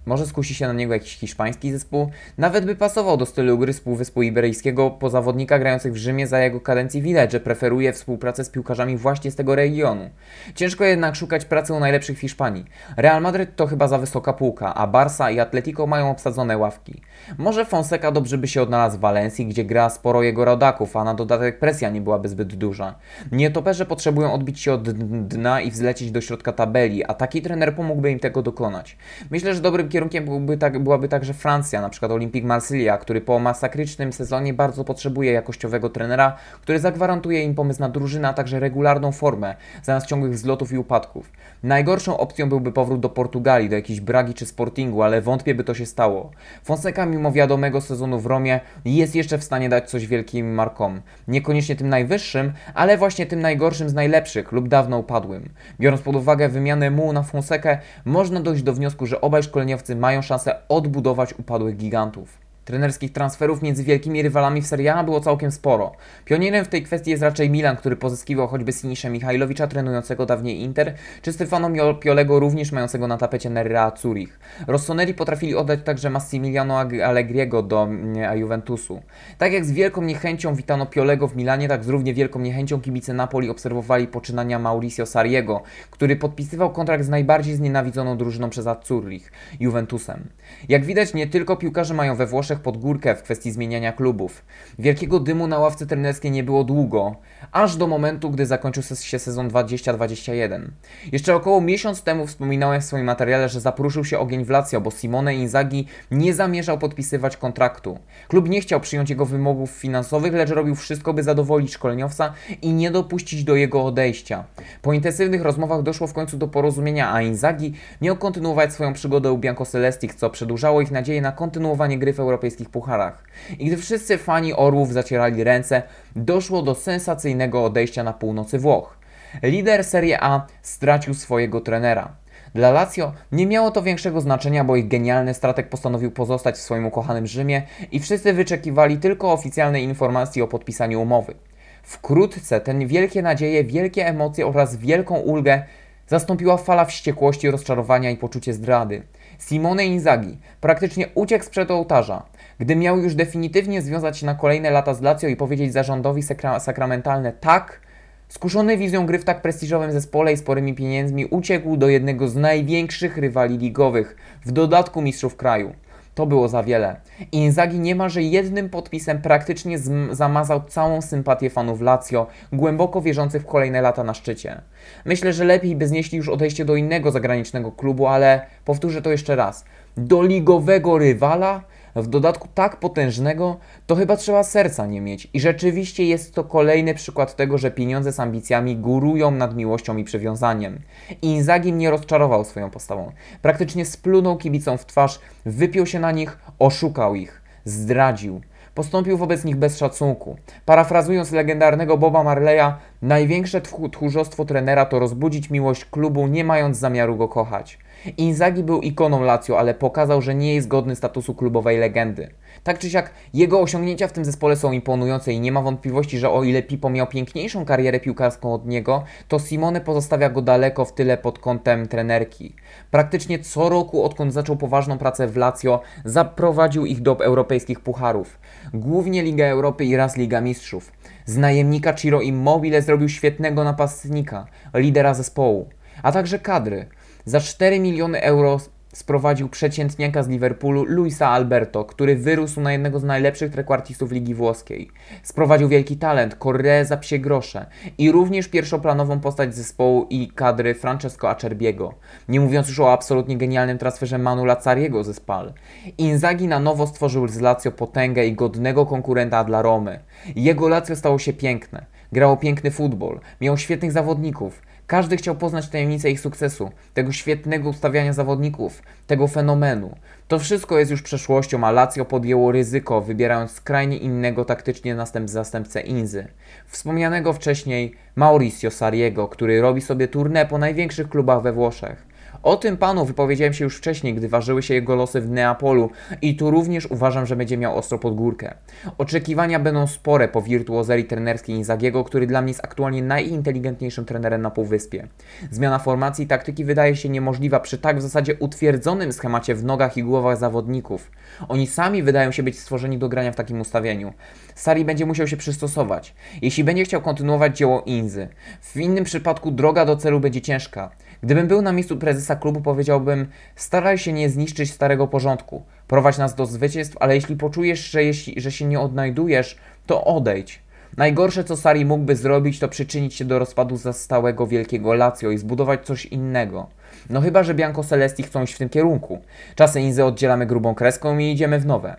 Może skusi się na niego jakiś hiszpański zespół? Nawet by pasował do stylu gry z Półwyspu Iberyjskiego po zawodnika grających w Rzymie za jego kadencji widać, że preferuje współpracę z piłkarzami właśnie z tego regionu. Ciężko jednak szukać pracy u najlepszych w Hiszpanii. Real Madryt to chyba za wysoka półka, a Barça i Atletico mają obsadzone ławki. Może Fonseca dobrze by się odnalazł w Walencji, gdzie gra sporo jego rodaków, a na dodatek presja nie byłaby zbyt duża. Nietoperze potrzebują odbić się od dna i wzlecieć do środka tabeli, a taki trener pomógłby im tego dokonać. Myślę, że dobrym kierunkiem byłby tak, byłaby także Francja, na przykład Olympique Marsylia, który po masakrycznym sezonie bardzo potrzebuje jakościowego trenera, który zagwarantuje im pomysł na drużynę, a także regularną formę, zamiast ciągłych wzlotów i upadków. Najgorszą opcją byłby powrót do Portugalii, do jakiejś Bragi czy Sportingu, ale wątpię by to się stało. Fonseca mimo wiadomego sezonu w Romie jest jeszcze w stanie dać coś wielkim markom. Niekoniecznie tym najwyższym, ale właśnie tym najgorszym z najlepszych lub dawno upadłym. Biorąc pod uwagę wymianę mu na Fonsekę, można dojść do wniosku, że obaj szkoleniowcy mają szansę odbudować upadłych gigantów. Trenerskich transferów między wielkimi rywalami w Serie A było całkiem sporo. Pionierem w tej kwestii jest raczej Milan, który pozyskiwał choćby Sinisza Michajlowicza, trenującego dawniej Inter, czy Stefano Piolego, również mającego na tapecie Nerrea Zurich. Rossoneri potrafili oddać także Massimiliano Allegriego do mm, Juventusu. Tak jak z wielką niechęcią witano Piolego w Milanie, tak z równie wielką niechęcią kibice Napoli obserwowali poczynania Mauricio Sariego, który podpisywał kontrakt z najbardziej znienawidzoną drużyną przez Azzurrich, Juventusem. Jak widać, nie tylko piłkarze mają we Włoszech pod górkę w kwestii zmieniania klubów. Wielkiego dymu na ławce trenerskiej nie było długo, aż do momentu, gdy zakończył się sezon 2021. Jeszcze około miesiąc temu wspominałem w swoim materiale, że zapruszył się ogień w Lazio, bo Simone Inzaghi nie zamierzał podpisywać kontraktu. Klub nie chciał przyjąć jego wymogów finansowych, lecz robił wszystko, by zadowolić szkoleniowca i nie dopuścić do jego odejścia. Po intensywnych rozmowach doszło w końcu do porozumienia, a Inzaghi miał kontynuować swoją przygodę u Bianco Celestich, co przedłużało ich nadzieję na kontynuowanie gry w europejskich pucharach. I gdy wszyscy fani Orłów zacierali ręce, doszło do sensacyjnego odejścia na północy Włoch. Lider Serie A stracił swojego trenera. Dla Lazio nie miało to większego znaczenia, bo ich genialny strateg postanowił pozostać w swoim ukochanym Rzymie i wszyscy wyczekiwali tylko oficjalnej informacji o podpisaniu umowy. Wkrótce ten wielkie nadzieje, wielkie emocje oraz wielką ulgę zastąpiła fala wściekłości, rozczarowania i poczucie zdrady. Simone Inzaghi praktycznie uciekł sprzed ołtarza. Gdy miał już definitywnie związać się na kolejne lata z Lazio i powiedzieć zarządowi sakra sakramentalne tak, skuszony wizją gry w tak prestiżowym zespole i sporymi pieniędzmi uciekł do jednego z największych rywali ligowych, w dodatku mistrzów kraju. To było za wiele. Inzaghi niemalże jednym podpisem praktycznie zamazał całą sympatię fanów Lazio, głęboko wierzących w kolejne lata na szczycie. Myślę, że lepiej by znieśli już odejście do innego zagranicznego klubu, ale powtórzę to jeszcze raz. Do ligowego rywala w dodatku tak potężnego, to chyba trzeba serca nie mieć. I rzeczywiście jest to kolejny przykład tego, że pieniądze z ambicjami górują nad miłością i przywiązaniem. Inzaghi mnie rozczarował swoją postawą. Praktycznie splunął kibicom w twarz, wypiął się na nich, oszukał ich, zdradził. Postąpił wobec nich bez szacunku. Parafrazując legendarnego Boba Marleya, największe tchórzostwo trenera to rozbudzić miłość klubu, nie mając zamiaru go kochać. Inzaghi był ikoną Lazio, ale pokazał, że nie jest godny statusu klubowej legendy. Tak czy siak, jego osiągnięcia w tym zespole są imponujące i nie ma wątpliwości, że o ile Pipo miał piękniejszą karierę piłkarską od niego, to Simone pozostawia go daleko w tyle pod kątem trenerki. Praktycznie co roku, odkąd zaczął poważną pracę w Lazio, zaprowadził ich do europejskich pucharów. Głównie Liga Europy i raz Liga Mistrzów. Z najemnika Ciro Immobile zrobił świetnego napastnika, lidera zespołu, a także kadry. Za 4 miliony euro sprowadził przeciętniaka z Liverpoolu Luisa Alberto, który wyrósł na jednego z najlepszych trekwartistów Ligi Włoskiej. Sprowadził wielki talent, Correa za psie grosze i również pierwszoplanową postać zespołu i kadry Francesco Acerbiego. Nie mówiąc już o absolutnie genialnym transferze Manu Lazzariego ze Spal. Inzaghi na nowo stworzył z Lazio potęgę i godnego konkurenta dla Romy. Jego Lazio stało się piękne. Grało piękny futbol, miał świetnych zawodników, każdy chciał poznać tajemnicę ich sukcesu, tego świetnego ustawiania zawodników, tego fenomenu. To wszystko jest już przeszłością, a Lazio podjęło ryzyko, wybierając skrajnie innego taktycznie następ zastępcę Inzy. Wspomnianego wcześniej Mauricio Sariego, który robi sobie tournée po największych klubach we Włoszech. O tym panu wypowiedziałem się już wcześniej, gdy ważyły się jego losy w Neapolu i tu również uważam, że będzie miał ostro pod górkę. Oczekiwania będą spore po wirtuozerii trenerskiej Inzagiego, który dla mnie jest aktualnie najinteligentniejszym trenerem na Półwyspie. Zmiana formacji i taktyki wydaje się niemożliwa przy tak w zasadzie utwierdzonym schemacie w nogach i głowach zawodników. Oni sami wydają się być stworzeni do grania w takim ustawieniu. Sari będzie musiał się przystosować, jeśli będzie chciał kontynuować dzieło Inzy. W innym przypadku droga do celu będzie ciężka. Gdybym był na miejscu prezesa klubu, powiedziałbym: staraj się nie zniszczyć starego porządku. Prowadź nas do zwycięstw, ale jeśli poczujesz, że, jeśli, że się nie odnajdujesz, to odejdź. Najgorsze, co Sari mógłby zrobić, to przyczynić się do rozpadu zastałego wielkiego Lazio i zbudować coś innego. No chyba, że Bianco Celesti chcą iść w tym kierunku. Czasem Inzy oddzielamy grubą kreską i idziemy w nowe.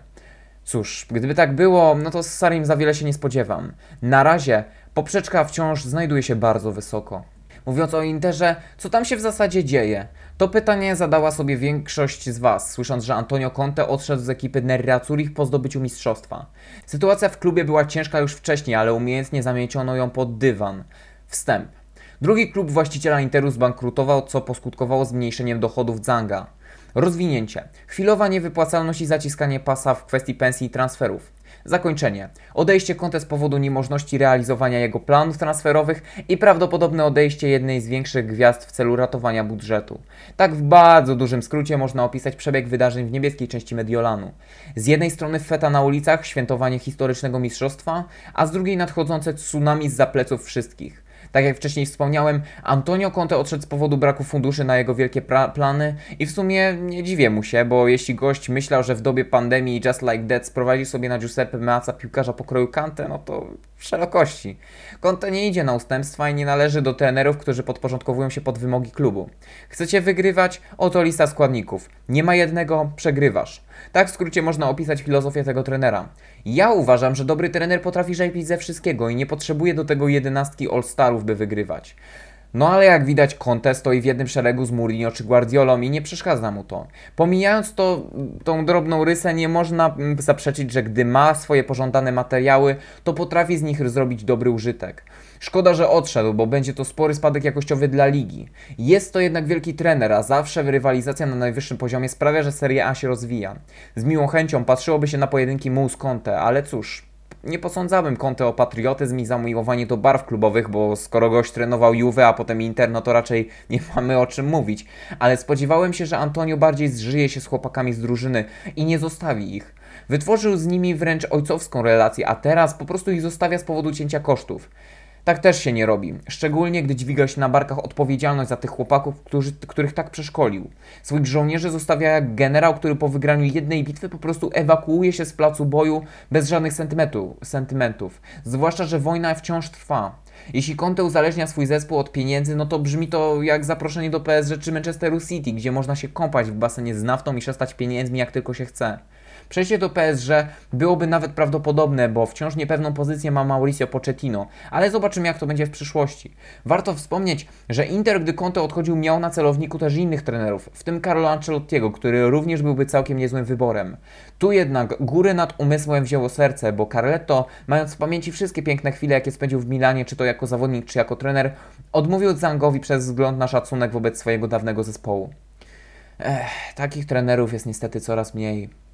Cóż, gdyby tak było, no to z Sarim za wiele się nie spodziewam. Na razie poprzeczka wciąż znajduje się bardzo wysoko. Mówiąc o Interze, co tam się w zasadzie dzieje? To pytanie zadała sobie większość z Was, słysząc, że Antonio Conte odszedł z ekipy Nerazzurich po zdobyciu mistrzostwa. Sytuacja w klubie była ciężka już wcześniej, ale umiejętnie zamieciono ją pod dywan. Wstęp. Drugi klub właściciela Interu zbankrutował, co poskutkowało zmniejszeniem dochodów Zanga. Rozwinięcie. Chwilowa niewypłacalność i zaciskanie pasa w kwestii pensji i transferów. Zakończenie. Odejście Conte z powodu niemożności realizowania jego planów transferowych i prawdopodobne odejście jednej z większych gwiazd w celu ratowania budżetu. Tak w bardzo dużym skrócie można opisać przebieg wydarzeń w niebieskiej części Mediolanu. Z jednej strony feta na ulicach, świętowanie historycznego mistrzostwa, a z drugiej nadchodzące tsunami z zapleców wszystkich. Tak jak wcześniej wspomniałem, Antonio Conte odszedł z powodu braku funduszy na jego wielkie plany i w sumie nie dziwię mu się, bo jeśli gość myślał, że w dobie pandemii Just Like That sprowadzi sobie na Giuseppe Meazza piłkarza pokroju Kante, no to szerokości. Conte nie idzie na ustępstwa i nie należy do trenerów, którzy podporządkowują się pod wymogi klubu. Chcecie wygrywać? Oto lista składników. Nie ma jednego, przegrywasz. Tak w skrócie można opisać filozofię tego trenera. Ja uważam, że dobry trener potrafi żejpić ze wszystkiego i nie potrzebuje do tego jedenastki All-Starów, by wygrywać. No ale jak widać Conte stoi w jednym szeregu z Mourinho czy Guardiolą i nie przeszkadza mu to. Pomijając to, tą drobną rysę, nie można mm, zaprzeczyć, że gdy ma swoje pożądane materiały, to potrafi z nich zrobić dobry użytek. Szkoda, że odszedł, bo będzie to spory spadek jakościowy dla ligi. Jest to jednak wielki trener, a zawsze rywalizacja na najwyższym poziomie sprawia, że Serie A się rozwija. Z miłą chęcią patrzyłoby się na pojedynki z Conte, ale cóż, nie posądzałbym Conte o patriotyzm i zamiłowanie do barw klubowych, bo skoro gość trenował Juve, a potem Inter, no to raczej nie mamy o czym mówić. Ale spodziewałem się, że Antonio bardziej zżyje się z chłopakami z drużyny i nie zostawi ich. Wytworzył z nimi wręcz ojcowską relację, a teraz po prostu ich zostawia z powodu cięcia kosztów. Tak też się nie robi, szczególnie gdy dźwiga się na barkach odpowiedzialność za tych chłopaków, którzy, których tak przeszkolił. Swoich żołnierzy zostawia jak generał, który po wygraniu jednej bitwy po prostu ewakuuje się z placu boju bez żadnych sentymentów, zwłaszcza, że wojna wciąż trwa. Jeśli Conte uzależnia swój zespół od pieniędzy, no to brzmi to jak zaproszenie do PSG czy Manchesteru City, gdzie można się kąpać w basenie z naftą i szastać pieniędzmi jak tylko się chce. Przejście do PSG byłoby nawet prawdopodobne, bo wciąż niepewną pozycję ma Mauricio Pochettino, ale zobaczymy jak to będzie w przyszłości. Warto wspomnieć, że Inter, gdy Conte odchodził, miał na celowniku też innych trenerów, w tym Carlo Ancelottiego, który również byłby całkiem niezłym wyborem. Tu jednak góry nad umysłem wzięło serce, bo Carletto, mając w pamięci wszystkie piękne chwile, jakie spędził w Milanie, czy to jako zawodnik, czy jako trener, odmówił Zangowi przez wzgląd na szacunek wobec swojego dawnego zespołu. Ech, takich trenerów jest niestety coraz mniej.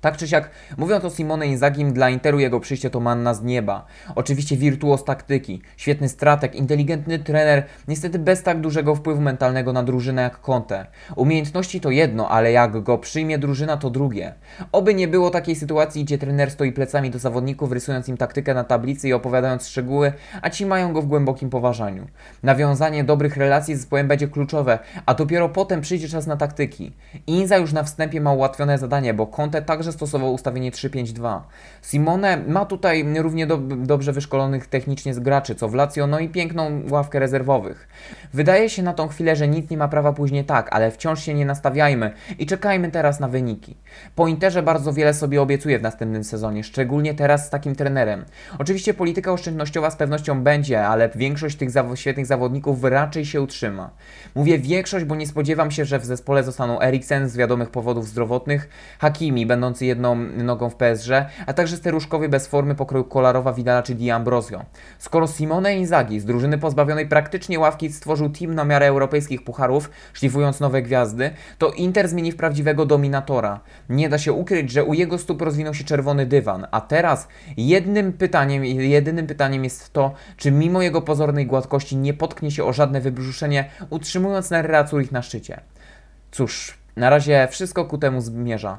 Tak czy siak, mówiąc o Simone Inzagim, dla Interu jego przyjście to manna z nieba. Oczywiście wirtuoz taktyki, świetny strateg, inteligentny trener, niestety bez tak dużego wpływu mentalnego na drużynę jak Conte. Umiejętności to jedno, ale jak go przyjmie drużyna to drugie. Oby nie było takiej sytuacji, gdzie trener stoi plecami do zawodników, rysując im taktykę na tablicy i opowiadając szczegóły, a ci mają go w głębokim poważaniu. Nawiązanie dobrych relacji z zespołem będzie kluczowe, a dopiero potem przyjdzie czas na taktyki. Inza już na wstępie ma ułatwione zadanie, bo Conte także stosował ustawienie 3-5-2. Simone ma tutaj równie do, dobrze wyszkolonych technicznie z graczy, co w Lazio, no i piękną ławkę rezerwowych. Wydaje się na tą chwilę, że nic nie ma prawa później tak, ale wciąż się nie nastawiajmy i czekajmy teraz na wyniki. Po Interze bardzo wiele sobie obiecuje w następnym sezonie, szczególnie teraz z takim trenerem. Oczywiście polityka oszczędnościowa z pewnością będzie, ale większość tych świetnych zawodników raczej się utrzyma. Mówię większość, bo nie spodziewam się, że w zespole zostaną Eriksen z wiadomych powodów zdrowotnych, Hakimi będący jedną nogą w PSG, a także steruszkowie bez formy pokroju Kolarowa, Vidala czy Di Ambrosio. Skoro Simone Inzaghi z drużyny pozbawionej praktycznie ławki stworzył team na miarę europejskich pucharów, szlifując nowe gwiazdy, to Inter zmieni w prawdziwego dominatora. Nie da się ukryć, że u jego stóp rozwinął się czerwony dywan, a teraz jednym pytaniem, jedynym pytaniem jest to, czy mimo jego pozornej gładkości nie potknie się o żadne wybrzuszenie, utrzymując Nerra ich na szczycie. Cóż, na razie wszystko ku temu zmierza.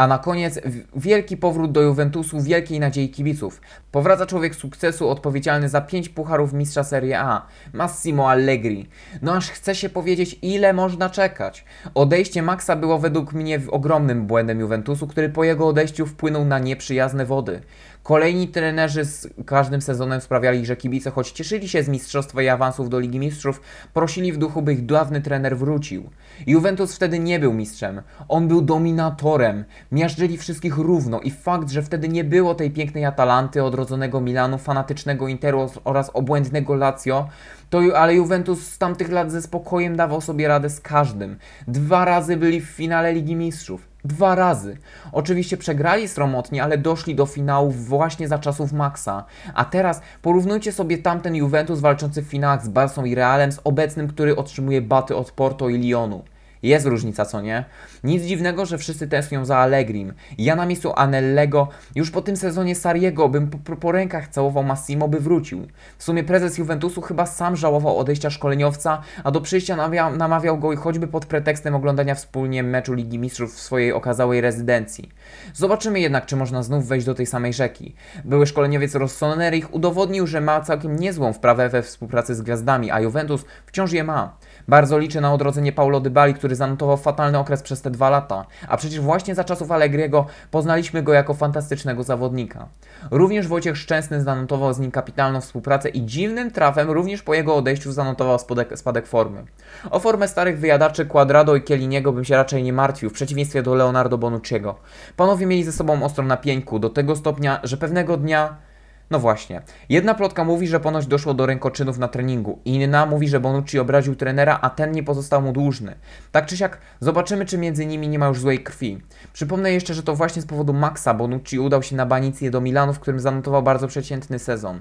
A na koniec wielki powrót do Juventusu, wielkiej nadziei kibiców. Powraca człowiek sukcesu odpowiedzialny za pięć pucharów mistrza Serie A, Massimo Allegri. No aż chce się powiedzieć, ile można czekać. Odejście Maxa było według mnie ogromnym błędem Juventusu, który po jego odejściu wpłynął na nieprzyjazne wody. Kolejni trenerzy z każdym sezonem sprawiali, że kibice, choć cieszyli się z mistrzostwa i awansów do Ligi Mistrzów, prosili w duchu, by ich dawny trener wrócił. Juventus wtedy nie był mistrzem, on był dominatorem, miażdżyli wszystkich równo i fakt, że wtedy nie było tej pięknej Atalanty, odrodzonego Milanu, fanatycznego Interu oraz obłędnego Lazio, to, ale Juventus z tamtych lat ze spokojem dawał sobie radę z każdym. Dwa razy byli w finale Ligi Mistrzów. Dwa razy. Oczywiście przegrali sromotnie, ale doszli do finałów właśnie za czasów Maxa. A teraz porównujcie sobie tamten Juventus walczący w finałach z Barcą i Realem z obecnym, który otrzymuje baty od Porto i Lyonu. Jest różnica, co nie? Nic dziwnego, że wszyscy tęsknią za Allegrim. Ja na miejscu Anellego już po tym sezonie Sariego bym po, po, rękach całował Massimo, by wrócił. W sumie prezes Juventusu chyba sam żałował odejścia szkoleniowca, a do przyjścia namawiał, namawiał go choćby pod pretekstem oglądania wspólnie meczu Ligi Mistrzów w swojej okazałej rezydencji. Zobaczymy jednak, czy można znów wejść do tej samej rzeki. Były szkoleniowiec Rossoneri udowodnił, że ma całkiem niezłą wprawę we współpracy z gwiazdami, a Juventus wciąż je ma. Bardzo liczę na odrodzenie Paulo Dybali, który zanotował fatalny okres przez te dwa lata, a przecież właśnie za czasów Allegriego poznaliśmy go jako fantastycznego zawodnika. Również Wojciech Szczęsny zanotował z nim kapitalną współpracę i dziwnym trafem również po jego odejściu zanotował spadek, spadek formy. O formę starych wyjadaczy Quadrado i Kieliniego bym się raczej nie martwił, w przeciwieństwie do Leonardo Bonucciego. Panowie mieli ze sobą ostro na pieńku, do tego stopnia, że pewnego dnia No właśnie. Jedna plotka mówi, że ponoć doszło do rękoczynów na treningu. Inna mówi, że Bonucci obraził trenera, a ten nie pozostał mu dłużny. Tak czy siak, zobaczymy, czy między nimi nie ma już złej krwi. Przypomnę jeszcze, że to właśnie z powodu Maxa Bonucci udał się na banicję do Milanu, w którym zanotował bardzo przeciętny sezon.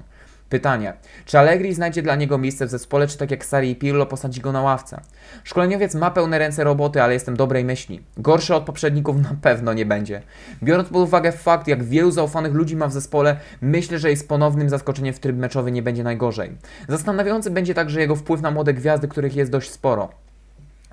Pytanie. Czy Allegri znajdzie dla niego miejsce w zespole, czy tak jak Sari i Pirlo posadzi go na ławce? Szkoleniowiec ma pełne ręce roboty, ale jestem dobrej myśli. Gorszy od poprzedników na pewno nie będzie. Biorąc pod uwagę fakt, jak wielu zaufanych ludzi ma w zespole, myślę, że jest ponownym zaskoczeniem w tryb meczowy nie będzie najgorzej. Zastanawiający będzie także jego wpływ na młode gwiazdy, których jest dość sporo.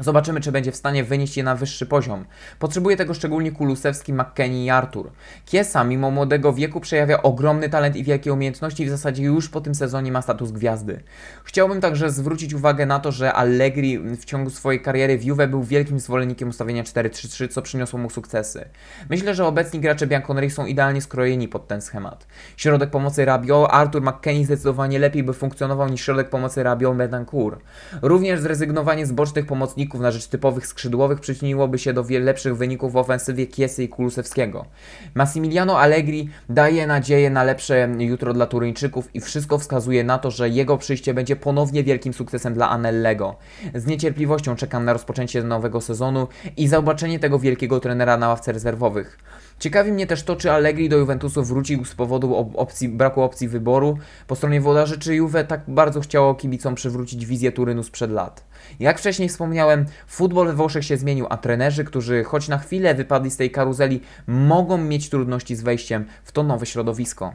Zobaczymy, czy będzie w stanie wynieść je na wyższy poziom. Potrzebuje tego szczególnie Kulusewski, McKennie i Artur. Kiesa, mimo młodego wieku, przejawia ogromny talent i wielkie umiejętności i w zasadzie już po tym sezonie ma status gwiazdy. Chciałbym także zwrócić uwagę na to, że Allegri w ciągu swojej kariery w Juve był wielkim zwolennikiem ustawienia 4-3-3, co przyniosło mu sukcesy. Myślę, że obecni gracze Bianconeri są idealnie skrojeni pod ten schemat. Środek pomocy Rabiot, Artur McKennie zdecydowanie lepiej by funkcjonował niż środek pomocy Rabiot Betancourt. Również zrezygnowanie z bocznych pomocników na rzecz typowych skrzydłowych przyczyniłoby się do wiele lepszych wyników w ofensywie Kiesy i Kulusewskiego. Massimiliano Allegri daje nadzieję na lepsze jutro dla Turyńczyków i wszystko wskazuje na to, że jego przyjście będzie ponownie wielkim sukcesem dla Anellego. Z niecierpliwością czekam na rozpoczęcie nowego sezonu i zobaczenie tego wielkiego trenera na ławce rezerwowych. Ciekawi mnie też to, czy Allegri do Juventusu wrócił z powodu opcji, braku opcji wyboru po stronie włodarzy, czy Juve tak bardzo chciało kibicom przywrócić wizję Turynu sprzed lat. Jak wcześniej wspomniałem, futbol we Włoszech się zmienił, a trenerzy, którzy choć na chwilę wypadli z tej karuzeli, mogą mieć trudności z wejściem w to nowe środowisko.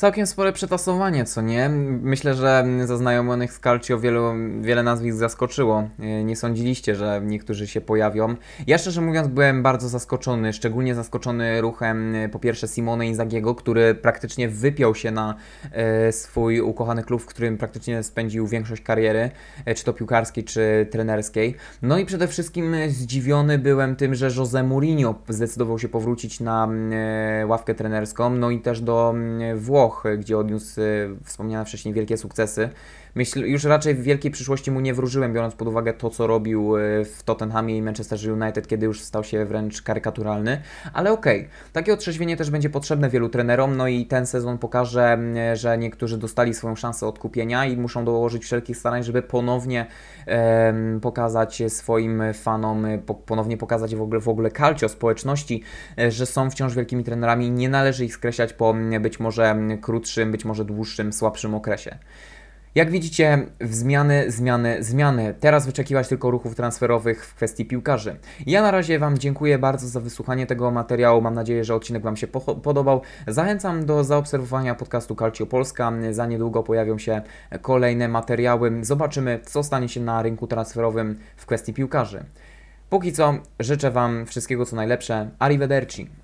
Całkiem spore przetasowanie, co nie? Myślę, że zaznajomionych z Calcio wielu, wiele nazwisk zaskoczyło. E, nie sądziliście, że niektórzy się pojawią. Ja szczerze mówiąc byłem bardzo zaskoczony, szczególnie zaskoczony ruchem e, po pierwsze Simone Inzagiego, który praktycznie wypiął się na e, swój ukochany klub, w którym praktycznie spędził większość kariery, czy to piłkarskiej, czy trenerskiej. No i przede wszystkim zdziwiony byłem tym, że Jose Mourinho zdecydował się powrócić na ławkę trenerską, no i też do Włoch Gdzie odniósł y, wspomniane wcześniej wielkie sukcesy. Myślę, już raczej w wielkiej przyszłości mu nie wróżyłem, biorąc pod uwagę to, co robił y, w Tottenhamie i Manchester United, kiedy już stał się wręcz karykaturalny. Ale okej, okay. takie otrzeźwienie też będzie potrzebne wielu trenerom, no i ten sezon pokaże, że niektórzy dostali swoją szansę odkupienia i muszą dołożyć wszelkich starań, żeby ponownie um, pokazać swoim fanom, po, ponownie pokazać w ogóle, w ogóle calcio społeczności, że są wciąż wielkimi trenerami i nie należy ich skreślać po być może krótszym, być może dłuższym, słabszym okresie. Jak widzicie, zmiany, zmiany, zmiany. Teraz wyczekiwać tylko ruchów transferowych w kwestii piłkarzy. Ja na razie Wam dziękuję bardzo za wysłuchanie tego materiału. Mam nadzieję, że odcinek Wam się podobał. Zachęcam do zaobserwowania podcastu Calcio Polska. Za niedługo pojawią się kolejne materiały. Zobaczymy, co stanie się na rynku transferowym w kwestii piłkarzy. Póki co życzę Wam wszystkiego co najlepsze. Arrivederci.